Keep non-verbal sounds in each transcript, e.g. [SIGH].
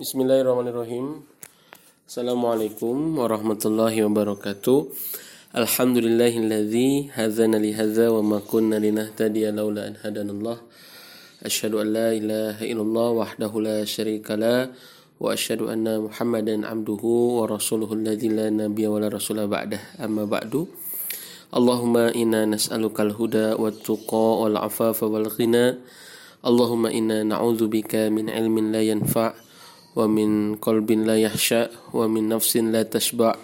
Bismillahirrahmanirrahim. Assalamualaikum warahmatullahi wabarakatuh. Alhamdulillahilladzi hadzana li hadza wa ma kunna linahtadiya laula an hadanallah. Asyhadu an la ilaha illallah wahdahu la syarika la wa asyhadu anna Muhammadan abduhu wa rasuluhu alladzi la nabiyya wa la rasula ba'dah. Amma ba'du. Allahumma inna nas'alukal huda wat tuqa wal afafa wal ghina. Allahumma inna na'udzubika min ilmin la yanfa' la yahsha wa min nafsin la tashba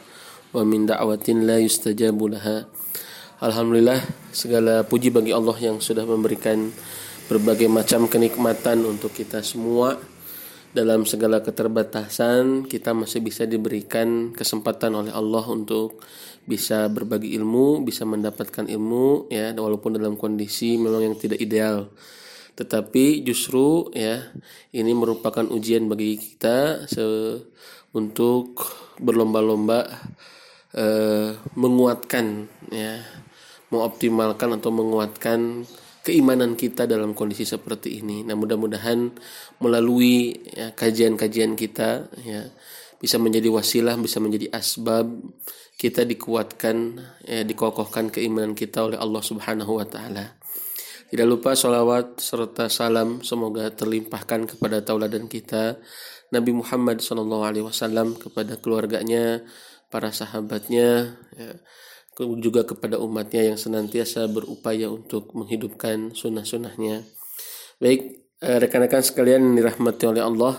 wa min da'watin la yustajabu laha. Alhamdulillah segala puji bagi Allah yang sudah memberikan berbagai macam kenikmatan untuk kita semua. Dalam segala keterbatasan kita masih bisa diberikan kesempatan oleh Allah untuk bisa berbagi ilmu, bisa mendapatkan ilmu ya. Walaupun dalam kondisi memang yang tidak ideal tetapi justru ya ini merupakan ujian bagi kita se untuk berlomba-lomba eh, menguatkan ya mengoptimalkan atau menguatkan keimanan kita dalam kondisi seperti ini. Nah, mudah-mudahan melalui ya, kajian-kajian kita ya bisa menjadi wasilah, bisa menjadi asbab kita dikuatkan ya dikokohkan keimanan kita oleh Allah Subhanahu wa taala. Tidak lupa sholawat serta salam semoga terlimpahkan kepada tauladan kita Nabi Muhammad SAW kepada keluarganya, para sahabatnya, ya, juga kepada umatnya yang senantiasa berupaya untuk menghidupkan sunnah-sunnahnya. Baik, eh, rekan-rekan sekalian yang dirahmati oleh Allah,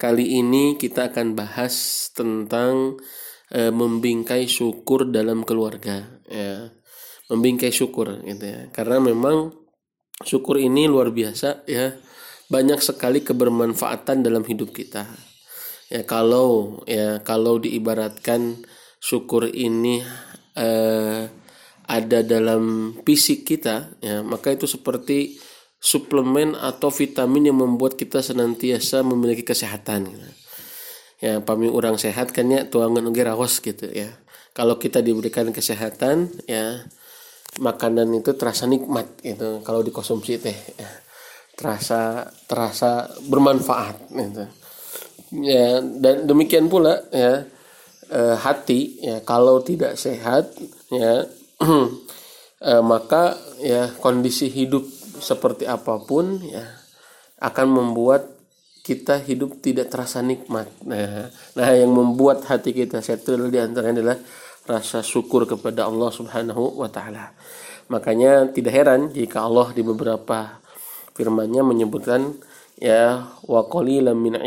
kali ini kita akan bahas tentang eh, membingkai syukur dalam keluarga. Ya, membingkai syukur, gitu ya. Karena memang syukur ini luar biasa ya. Banyak sekali kebermanfaatan dalam hidup kita. Ya kalau ya kalau diibaratkan syukur ini eh, ada dalam fisik kita ya maka itu seperti suplemen atau vitamin yang membuat kita senantiasa memiliki kesehatan gitu. ya pami orang sehat kan ya tuangan ugi rawas gitu ya. Kalau kita diberikan kesehatan ya makanan itu terasa nikmat gitu kalau dikonsumsi teh ya. terasa terasa bermanfaat gitu ya dan demikian pula ya eh, hati ya kalau tidak sehat ya [CLEARS THROAT] eh, maka ya kondisi hidup seperti apa pun ya akan membuat kita hidup tidak terasa nikmat nah nah yang membuat hati kita settle di antaranya adalah rasa syukur kepada Allah Subhanahu wa taala. Makanya tidak heran jika Allah di beberapa firman-Nya menyebutkan ya wa qalilan min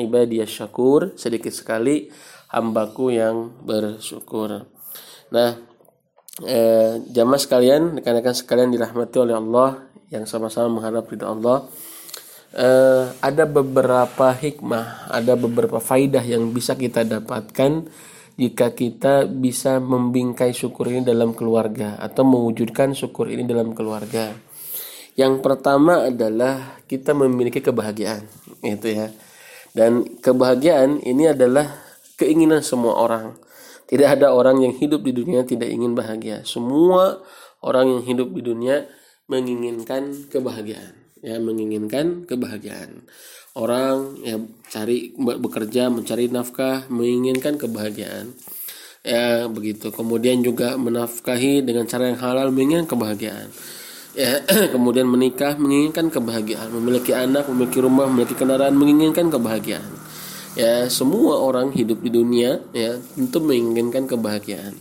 syakur, sedikit sekali hambaku yang bersyukur. Nah, eh, jamaah sekalian, rekan-rekan sekalian dirahmati oleh Allah yang sama-sama mengharap ridha Allah. Eh, ada beberapa hikmah, ada beberapa faidah yang bisa kita dapatkan jika kita bisa membingkai syukur ini dalam keluarga atau mewujudkan syukur ini dalam keluarga. Yang pertama adalah kita memiliki kebahagiaan, itu ya. Dan kebahagiaan ini adalah keinginan semua orang. Tidak ada orang yang hidup di dunia tidak ingin bahagia. Semua orang yang hidup di dunia menginginkan kebahagiaan, ya, menginginkan kebahagiaan orang ya cari bekerja mencari nafkah menginginkan kebahagiaan. Ya begitu. Kemudian juga menafkahi dengan cara yang halal menginginkan kebahagiaan. Ya [CLEARS THROAT] kemudian menikah menginginkan kebahagiaan. Memiliki anak memiliki rumah memiliki kendaraan menginginkan kebahagiaan. Ya semua orang hidup di dunia ya tentu menginginkan kebahagiaan.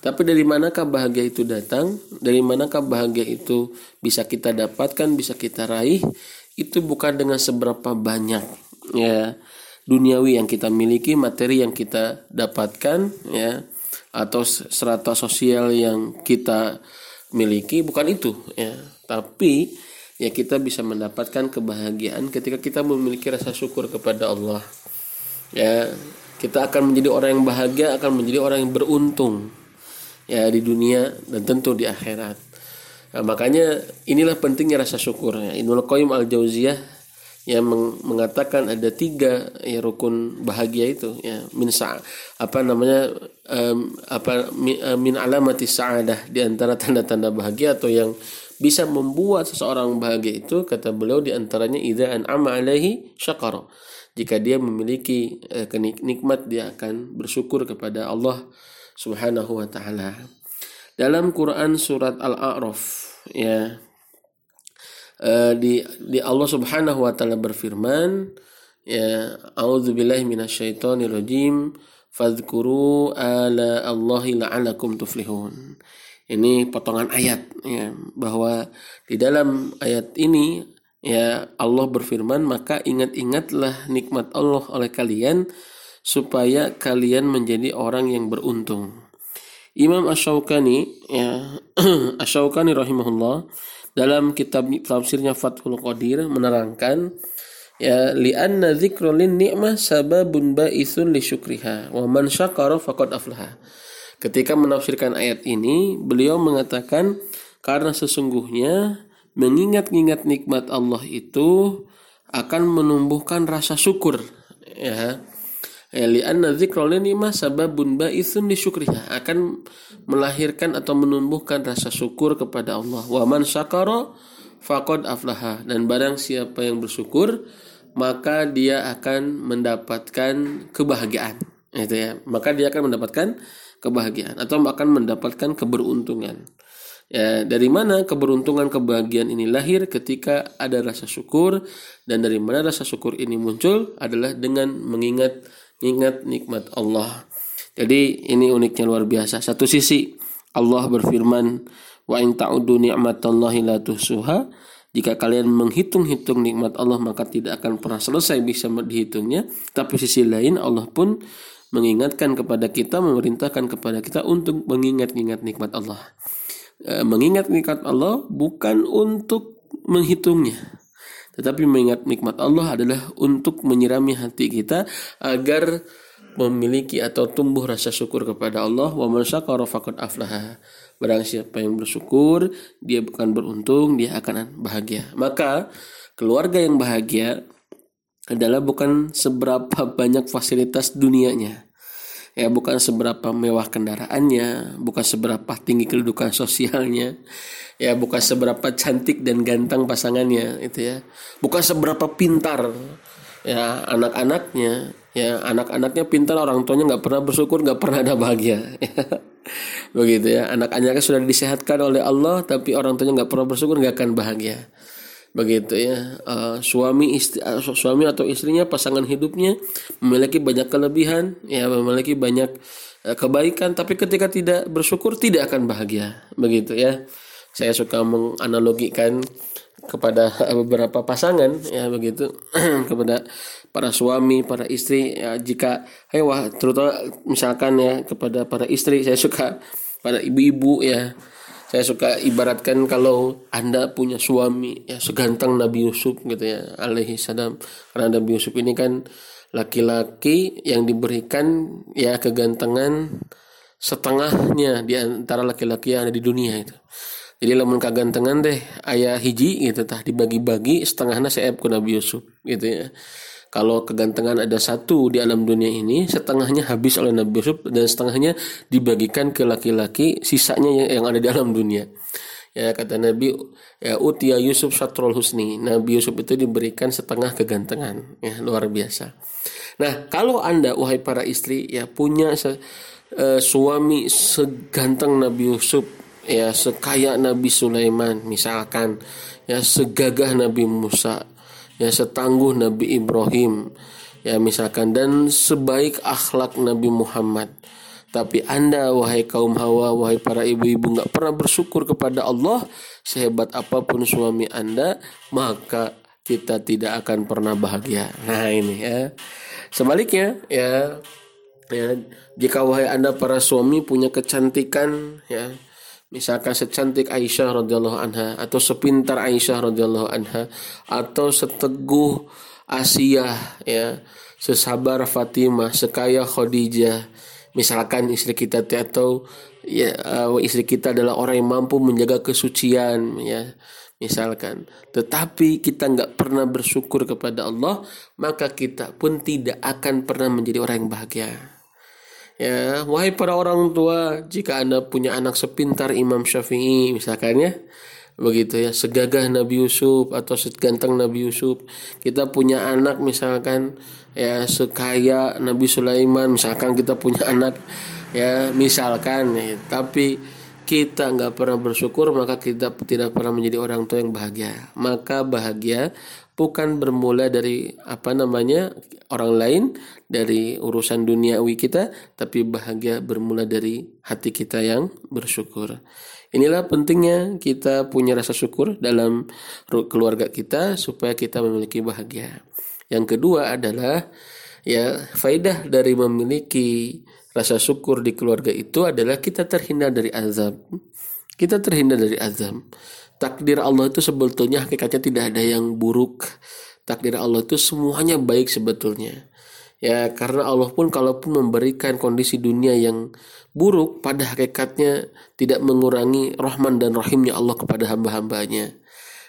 Tapi dari manakah bahagia itu datang? Dari manakah bahagia itu bisa kita dapatkan, bisa kita raih? Itu bukan dengan seberapa banyak ya duniawi yang kita miliki, materi yang kita dapatkan ya atau serata sosial yang kita miliki bukan itu ya. Tapi ya kita bisa mendapatkan kebahagiaan ketika kita memiliki rasa syukur kepada Allah. Ya, kita akan menjadi orang yang bahagia, akan menjadi orang yang beruntung ya di dunia dan tentu di akhirat. Nah, makanya inilah pentingnya rasa syukur. Ya. Ibnu Qayyim al Jauziyah yang mengatakan ada tiga ya rukun bahagia itu ya min sa apa namanya um, apa min, uh, min alamati sa'adah di antara tanda-tanda bahagia atau yang bisa membuat seseorang bahagia itu kata beliau di antaranya idza an'ama alaihi syakara jika dia memiliki eh, nikmat dia akan bersyukur kepada Allah Subhanahu wa taala dalam Quran surat Al-A'raf ya uh, di di Allah Subhanahu wa taala berfirman ya a'udzubillahi minasyaitonirrajim fadhkuru ala Allahi la'alakum tuflihun. Ini potongan ayat ya bahwa di dalam ayat ini ya Allah berfirman maka ingat-ingatlah nikmat Allah oleh kalian supaya kalian menjadi orang yang beruntung Imam Ash-Shawqani ya [CLEARS THROAT] Ash-Shawqani rahimahullah dalam kitab tafsirnya Fathul Qadir menerangkan ya li'anna dzikrul ni'mah sababun ba'itsun li syukriha wa man syakara faqad aflaha. Ketika menafsirkan ayat ini, beliau mengatakan karena sesungguhnya mengingat-ingat nikmat Allah itu akan menumbuhkan rasa syukur ya Ya, li'anna dzikra nikmah sababun ba'itsun li syukriha akan melahirkan atau menumbuhkan rasa syukur kepada Allah. Wa man syakara faqad aflaha dan barang siapa yang bersyukur maka dia akan mendapatkan kebahagiaan. Itu ya. Maka dia akan mendapatkan kebahagiaan atau akan mendapatkan keberuntungan. Ya, dari mana keberuntungan kebahagiaan ini lahir ketika ada rasa syukur dan dari mana rasa syukur ini muncul adalah dengan mengingat ingat nikmat Allah. Jadi ini uniknya luar biasa. Satu sisi Allah berfirman, "Wa in ta'udu ni'matallahi la tuhsuha." Jika kalian menghitung-hitung nikmat Allah maka tidak akan pernah selesai bisa dihitungnya. Tapi sisi lain Allah pun mengingatkan kepada kita, memerintahkan kepada kita untuk mengingat-ingat nikmat Allah. E, mengingat nikmat Allah bukan untuk menghitungnya, tetapi mengingat nikmat Allah adalah untuk menyirami hati kita agar memiliki atau tumbuh rasa syukur kepada Allah wa man syakara faqad aflaha. Barang siapa yang bersyukur, dia bukan beruntung, dia akan bahagia. Maka keluarga yang bahagia adalah bukan seberapa banyak fasilitas dunianya. Ya, bukan seberapa mewah kendaraannya, bukan seberapa tinggi kedudukan sosialnya, ya bukan seberapa cantik dan ganteng pasangannya itu ya. Bukan seberapa pintar ya anak-anaknya ya anak-anaknya pintar orang tuanya nggak pernah bersyukur nggak pernah ada bahagia [LAUGHS] begitu ya anak-anaknya sudah disehatkan oleh Allah tapi orang tuanya nggak pernah bersyukur nggak akan bahagia begitu ya. Uh, suami istri uh, suami atau istrinya pasangan hidupnya memiliki banyak kelebihan ya memiliki banyak uh, kebaikan tapi ketika tidak bersyukur tidak akan bahagia. Begitu ya. Saya suka menganalogikan kepada beberapa pasangan ya begitu. [CLEARS THROAT] Kepada para suami para istri ya jika wah terutama misalkan ya kepada para istri saya suka pada ibu-ibu ya saya suka ibaratkan kalau anda punya suami ya seganteng Nabi Yusuf gitu ya alaihi salam. Karena Nabi Yusuf ini kan laki-laki yang diberikan ya kegantengan setengahnya di antara laki-laki yang ada di dunia itu. Jadi lamun kagantengan deh ayah hiji gitu tah dibagi-bagi setengahnya saya ku Nabi Yusuf gitu ya kalau kegantengan ada satu di alam dunia ini setengahnya habis oleh Nabi Yusuf dan setengahnya dibagikan ke laki-laki sisanya yang ada di alam dunia. Ya kata Nabi ya utia Yusuf syatrul husni. Nabi Yusuf itu diberikan setengah kegantengan. Ya luar biasa. Nah kalau anda wahai para istri ya punya se, uh, suami seganteng Nabi Yusuf ya sekaya Nabi Sulaiman misalkan ya segagah Nabi Musa ya setangguh Nabi Ibrahim. Ya misalkan dan sebaik akhlak Nabi Muhammad. Tapi anda wahai kaum hawa wahai para ibu-ibu nggak pernah bersyukur kepada Allah sehebat apa pun suami anda maka kita tidak akan pernah bahagia. Nah ini ya. Sebaliknya ya ya jika wahai anda para suami punya kecantikan ya misalkan secantik Aisyah radhiyallahu anha atau sepintar Aisyah radhiyallahu anha atau seteguh Asia ya sesabar Fatimah sekaya Khadijah. Misalkan istri kita atau ya uh, istri kita adalah orang yang mampu menjaga kesucian ya misalkan. Tetapi kita nggak pernah bersyukur kepada Allah maka kita pun tidak akan pernah menjadi orang yang bahagia Ya, wahai para orang tua, jika Anda punya anak sepintar Imam Syafi'i misalkan ya, begitu ya segagah Nabi Yusuf atau seganteng Nabi Yusuf kita punya anak misalkan ya sekaya Nabi Sulaiman misalkan kita punya anak ya misalkan ya, tapi kita nggak pernah bersyukur maka kita tidak pernah menjadi orang tua yang bahagia. Maka bahagia bukan bermula dari apa namanya orang lain dari urusan duniawi kita tapi bahagia bermula dari hati kita yang bersyukur Inilah pentingnya kita punya rasa syukur dalam keluarga kita supaya kita memiliki bahagia. Yang kedua adalah ya faidah dari memiliki rasa syukur di keluarga itu adalah kita terhindar dari azab. Kita terhindar dari azab. Takdir Allah itu sebetulnya hakikatnya tidak ada yang buruk. Takdir Allah itu semuanya baik sebetulnya. Ya, karena Allah pun kalaupun memberikan kondisi dunia yang buruk, pada hakikatnya tidak mengurangi rahman dan rahimnya Allah kepada hamba-hambanya.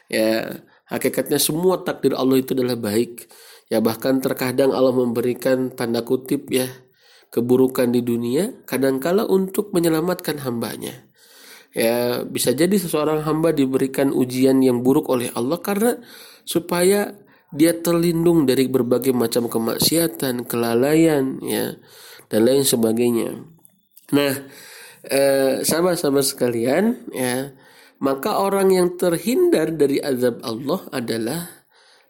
Ya, hakikatnya semua takdir Allah itu adalah baik. Ya, bahkan terkadang Allah memberikan tanda kutip ya keburukan di dunia, kadangkala untuk menyelamatkan hambanya. Ya, bisa jadi seseorang hamba diberikan ujian yang buruk oleh Allah karena supaya dia terlindung dari berbagai macam kemaksiatan, kelalaian, ya, dan lain sebagainya. Nah, eh, sahabat-sahabat sekalian, ya, maka orang yang terhindar dari azab Allah adalah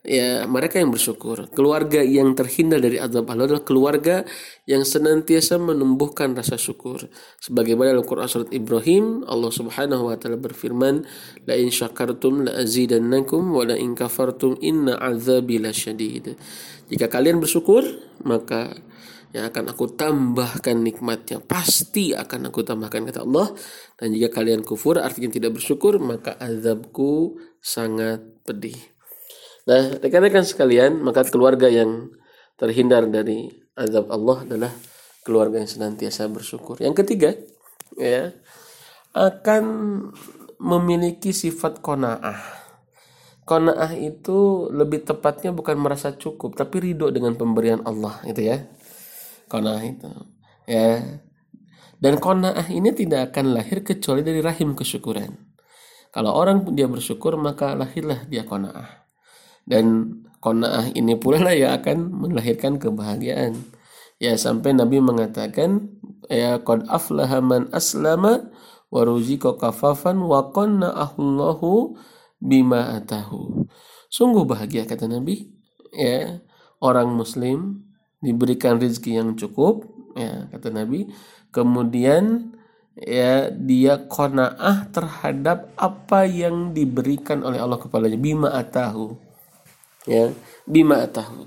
ya mereka yang bersyukur. Keluarga yang terhindar dari azab Allah adalah keluarga yang senantiasa menumbuhkan rasa syukur. Sebagaimana dalam Quran surat Ibrahim, Allah Subhanahu wa taala berfirman, "La in syakartum la azidannakum wa la in kafartum inna azabi lasyadid." Jika kalian bersyukur, maka yang akan aku tambahkan nikmatnya pasti akan aku tambahkan kata Allah dan jika kalian kufur artinya tidak bersyukur maka azabku sangat pedih Nah, rekan-rekan sekalian, maka keluarga yang terhindar dari azab Allah adalah keluarga yang senantiasa bersyukur. Yang ketiga, ya, akan memiliki sifat kona'ah. Kona'ah itu lebih tepatnya bukan merasa cukup, tapi ridho dengan pemberian Allah, itu ya. Kona'ah itu, ya. Dan kona'ah ini tidak akan lahir kecuali dari rahim kesyukuran. Kalau orang dia bersyukur, maka lahirlah dia kona'ah dan kona'ah ini pula lah yang akan melahirkan kebahagiaan. Ya sampai Nabi mengatakan ya qad aflaha man aslama wa ruzika kafafan wa qanna'ahullahu bima atahu. Sungguh bahagia kata Nabi. Ya orang muslim diberikan rezeki yang cukup ya kata Nabi. Kemudian ya dia kona'ah terhadap apa yang diberikan oleh Allah kepadanya. Bima atahu ya bima tahu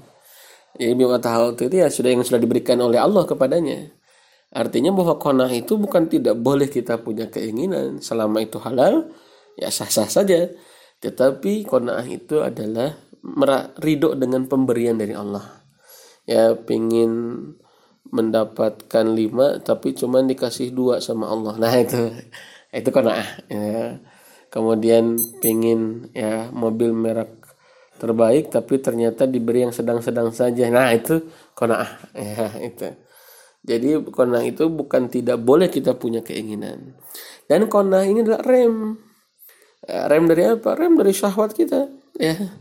ya bima tahu itu ya sudah yang sudah diberikan oleh Allah kepadanya. Artinya bahwa konah itu bukan tidak boleh kita punya keinginan. Selama itu halal ya sah-sah saja. Tetapi konah itu adalah ridho dengan pemberian dari Allah. Ya pingin mendapatkan lima tapi cuma dikasih dua sama Allah. Nah itu itu konah ya. Kemudian pingin ya mobil merek terbaik tapi ternyata diberi yang sedang-sedang saja. Nah itu kona'ah [LAUGHS] ya itu. Jadi kona'ah itu bukan tidak boleh kita punya keinginan. Dan kona'ah ini adalah rem. Eh, rem dari apa? Rem dari syahwat kita. Ya.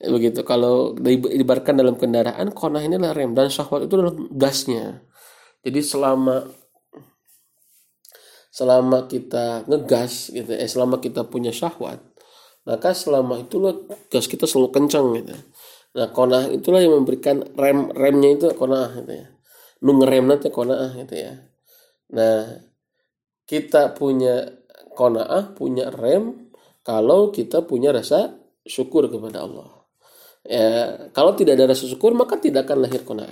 Begitu. Kalau dibarkan dalam kendaraan kona'ah ini adalah rem. Dan syahwat itu adalah gasnya. Jadi selama selama kita ngegas gitu eh selama kita punya syahwat maka selama itulah gas kita selalu kencang gitu nah konah itulah yang memberikan rem remnya itu konah gitu ya. Nu ngerem nanti konah gitu ya. Nah kita punya konah punya rem kalau kita punya rasa syukur kepada Allah. Ya kalau tidak ada rasa syukur maka tidak akan lahir konah.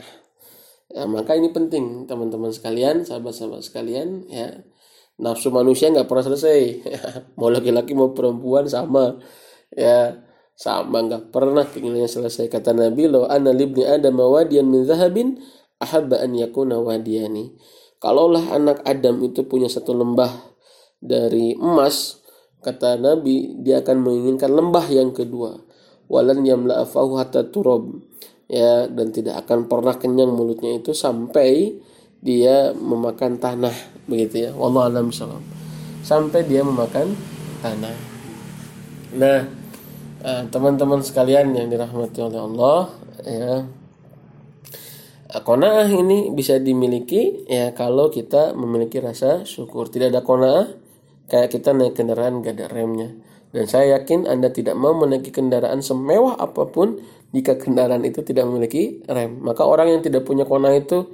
Ya maka ini penting teman-teman sekalian sahabat-sahabat sekalian ya nafsu manusia nggak pernah selesai. [LAUGHS] Mau laki-laki mau perempuan sama. Ya sama nggak pernah keinginannya selesai. Kata Nabi lo ana libni adam wadiyan min zahabin ahabba an yakuna wadiyani. Kalaulah anak Adam itu punya satu lembah dari emas kata Nabi dia akan menginginkan lembah yang kedua. Walan yamla afahu hatta turab. Ya dan tidak akan pernah kenyang mulutnya itu sampai dia memakan tanah begitu ya wallah alam salam sampai dia memakan tanah Nah, eh, teman-teman sekalian yang dirahmati oleh Allah, ya, kona'ah ini bisa dimiliki ya kalau kita memiliki rasa syukur. Tidak ada kona'ah kayak kita naik kendaraan gak ada remnya. Dan saya yakin Anda tidak mau menaiki kendaraan semewah apa pun jika kendaraan itu tidak memiliki rem. Maka orang yang tidak punya kona'ah itu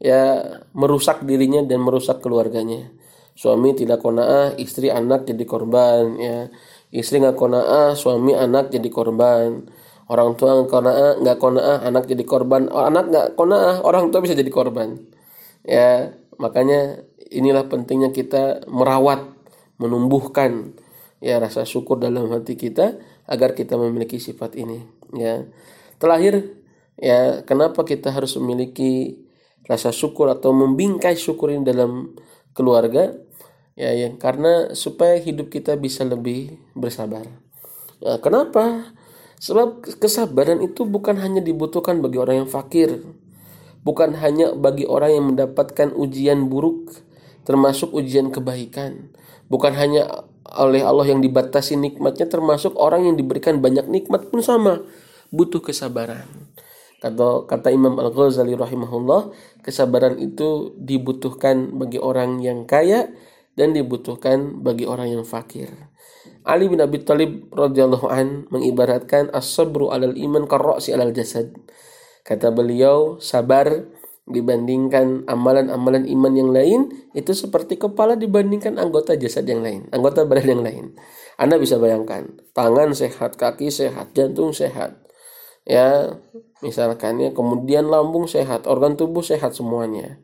ya merusak dirinya dan merusak keluarganya. Suami tidak kona'ah, istri anak jadi korban ya. Istri nggak kona'ah, suami anak jadi korban orang tua nggak kona'ah nggak kona'ah anak jadi korban oh, anak nggak kona'ah orang tua bisa jadi korban ya makanya inilah pentingnya kita merawat menumbuhkan ya rasa syukur dalam hati kita agar kita memiliki sifat ini ya terakhir ya kenapa kita harus memiliki rasa syukur atau membingkai syukur ini dalam keluarga ya yang karena supaya hidup kita bisa lebih bersabar. Ya, kenapa? Sebab kesabaran itu bukan hanya dibutuhkan bagi orang yang fakir, bukan hanya bagi orang yang mendapatkan ujian buruk, termasuk ujian kebaikan, bukan hanya oleh Allah yang dibatasi nikmatnya, termasuk orang yang diberikan banyak nikmat pun sama, butuh kesabaran. Kata kata Imam Al Ghazali rahimahullah, kesabaran itu dibutuhkan bagi orang yang kaya dan dibutuhkan bagi orang yang fakir. Ali bin Abi Thalib radhiyallahu an mengibaratkan as-sabru alal iman karrosi alal jasad. Kata beliau, sabar dibandingkan amalan-amalan iman yang lain itu seperti kepala dibandingkan anggota jasad yang lain, anggota badan yang lain. Anda bisa bayangkan, tangan sehat, kaki sehat, jantung sehat. Ya, misalkan ya, kemudian lambung sehat, organ tubuh sehat semuanya.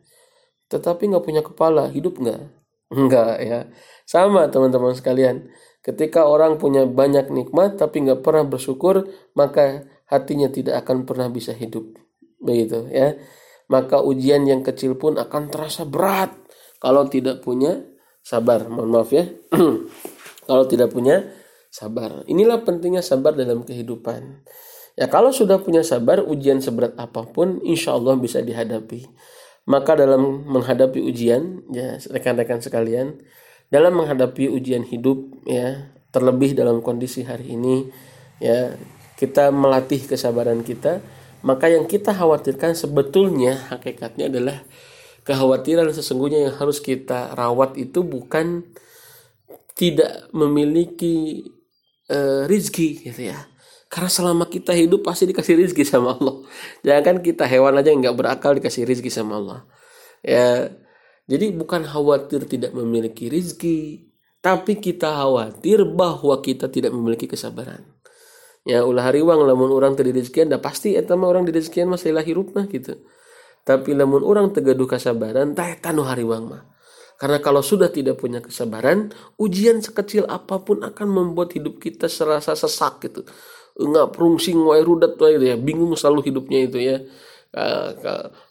Tetapi nggak punya kepala, hidup nggak? [LAUGHS] Enggak ya. Sama teman-teman sekalian Ketika orang punya banyak nikmat tapi nggak pernah bersyukur, maka hatinya tidak akan pernah bisa hidup. Begitu ya. Maka ujian yang kecil pun akan terasa berat kalau tidak punya sabar. Mohon maaf ya. [CLEARS THROAT] kalau tidak punya sabar. Inilah pentingnya sabar dalam kehidupan. Ya kalau sudah punya sabar, ujian seberat apa pun insya Allah bisa dihadapi. Maka dalam menghadapi ujian, ya rekan-rekan sekalian, dalam menghadapi ujian hidup ya terlebih dalam kondisi hari ini ya kita melatih kesabaran kita maka yang kita khawatirkan sebetulnya hakikatnya adalah kekhawatiran sesungguhnya yang harus kita rawat itu bukan tidak memiliki uh, rizki gitu ya karena selama kita hidup pasti dikasih rizki sama Allah jangan kan kita hewan aja yang nggak berakal dikasih rizki sama Allah ya jadi bukan khawatir tidak memiliki rizki, tapi kita khawatir bahwa kita tidak memiliki kesabaran. Ya ulah hariwang lamun orang tadi rezekian dah pasti eta mah orang di rezekian mah lah hirup mah gitu. Tapi lamun orang tegaduh kesabaran tah eta nu hariwang mah. Karena kalau sudah tidak punya kesabaran, ujian sekecil apa pun akan membuat hidup kita serasa sesak gitu. Enggak perungsing wae rudat wae ya, bingung selalu hidupnya itu ya.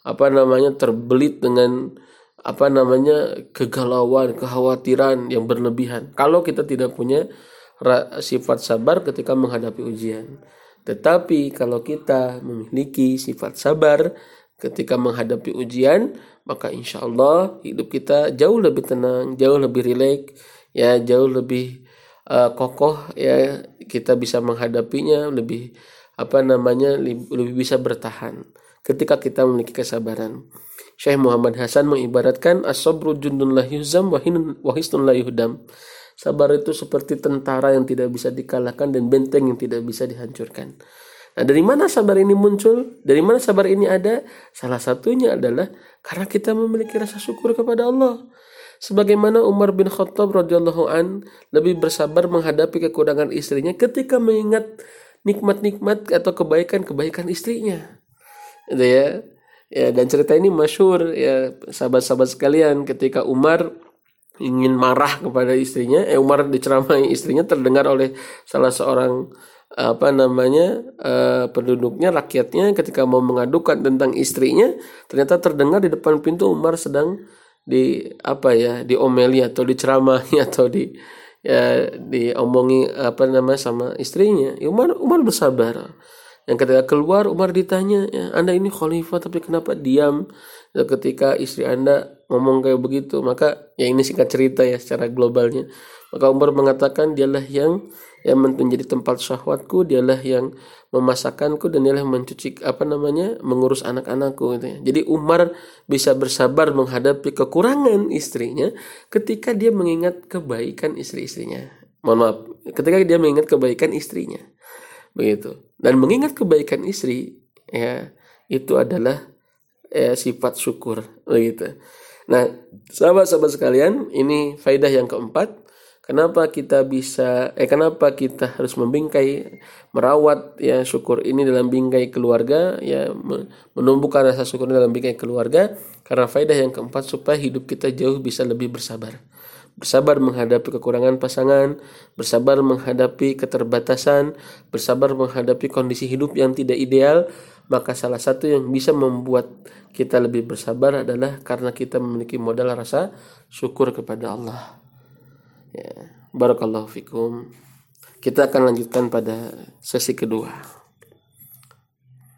apa namanya terbelit dengan apa namanya kegalauan, kekhawatiran yang berlebihan. Kalau kita tidak punya sifat sabar ketika menghadapi ujian. Tetapi kalau kita memiliki sifat sabar ketika menghadapi ujian, maka insya Allah hidup kita jauh lebih tenang, jauh lebih rileks, ya jauh lebih uh, kokoh, ya kita bisa menghadapinya lebih apa namanya lebih bisa bertahan ketika kita memiliki kesabaran. Syekh Muhammad Hasan mengibaratkan as-sabru jundun la yuhzam wa la yuhdam. Sabar itu seperti tentara yang tidak bisa dikalahkan dan benteng yang tidak bisa dihancurkan. Nah, dari mana sabar ini muncul? Dari mana sabar ini ada? Salah satunya adalah karena kita memiliki rasa syukur kepada Allah. Sebagaimana Umar bin Khattab radhiyallahu an lebih bersabar menghadapi kekurangan istrinya ketika mengingat nikmat-nikmat atau kebaikan-kebaikan istrinya. Itu ya ya dan cerita ini masyur ya sahabat-sahabat sekalian ketika Umar ingin marah kepada istrinya eh Umar diceramai istrinya terdengar oleh salah seorang apa namanya uh, penduduknya rakyatnya ketika mau mengadukan tentang istrinya ternyata terdengar di depan pintu Umar sedang di apa ya diomeli atau diceramahi [LAUGHS] atau di ya diomongi apa namanya sama istrinya ya Umar Umar bersabar yang ketika keluar Umar ditanya, ya, Anda ini khalifah tapi kenapa diam? Dan ketika istri Anda ngomong kayak begitu maka ya ini singkat cerita ya secara globalnya maka Umar mengatakan dialah yang yang menjadi tempat syahwatku dialah yang memasakkanku dan dialah mencuci apa namanya mengurus anak-anakku gitu ya. Jadi Umar bisa bersabar menghadapi kekurangan istrinya ketika dia mengingat kebaikan istri-istrinya. Mohon maaf, ketika dia mengingat kebaikan istrinya. Begitu. Dan mengingat kebaikan istri ya itu adalah ya, sifat syukur begitu. Nah, sahabat-sahabat sekalian, ini faidah yang keempat Kenapa kita bisa eh kenapa kita harus membingkai merawat ya syukur ini dalam bingkai keluarga ya menumbuhkan rasa syukur dalam bingkai keluarga karena faedah yang keempat supaya hidup kita jauh bisa lebih bersabar. Bersabar menghadapi kekurangan pasangan, bersabar menghadapi keterbatasan, bersabar menghadapi kondisi hidup yang tidak ideal, maka salah satu yang bisa membuat kita lebih bersabar adalah karena kita memiliki modal rasa syukur kepada Allah. Ya, barakallahu fikum. Kita akan lanjutkan pada sesi kedua.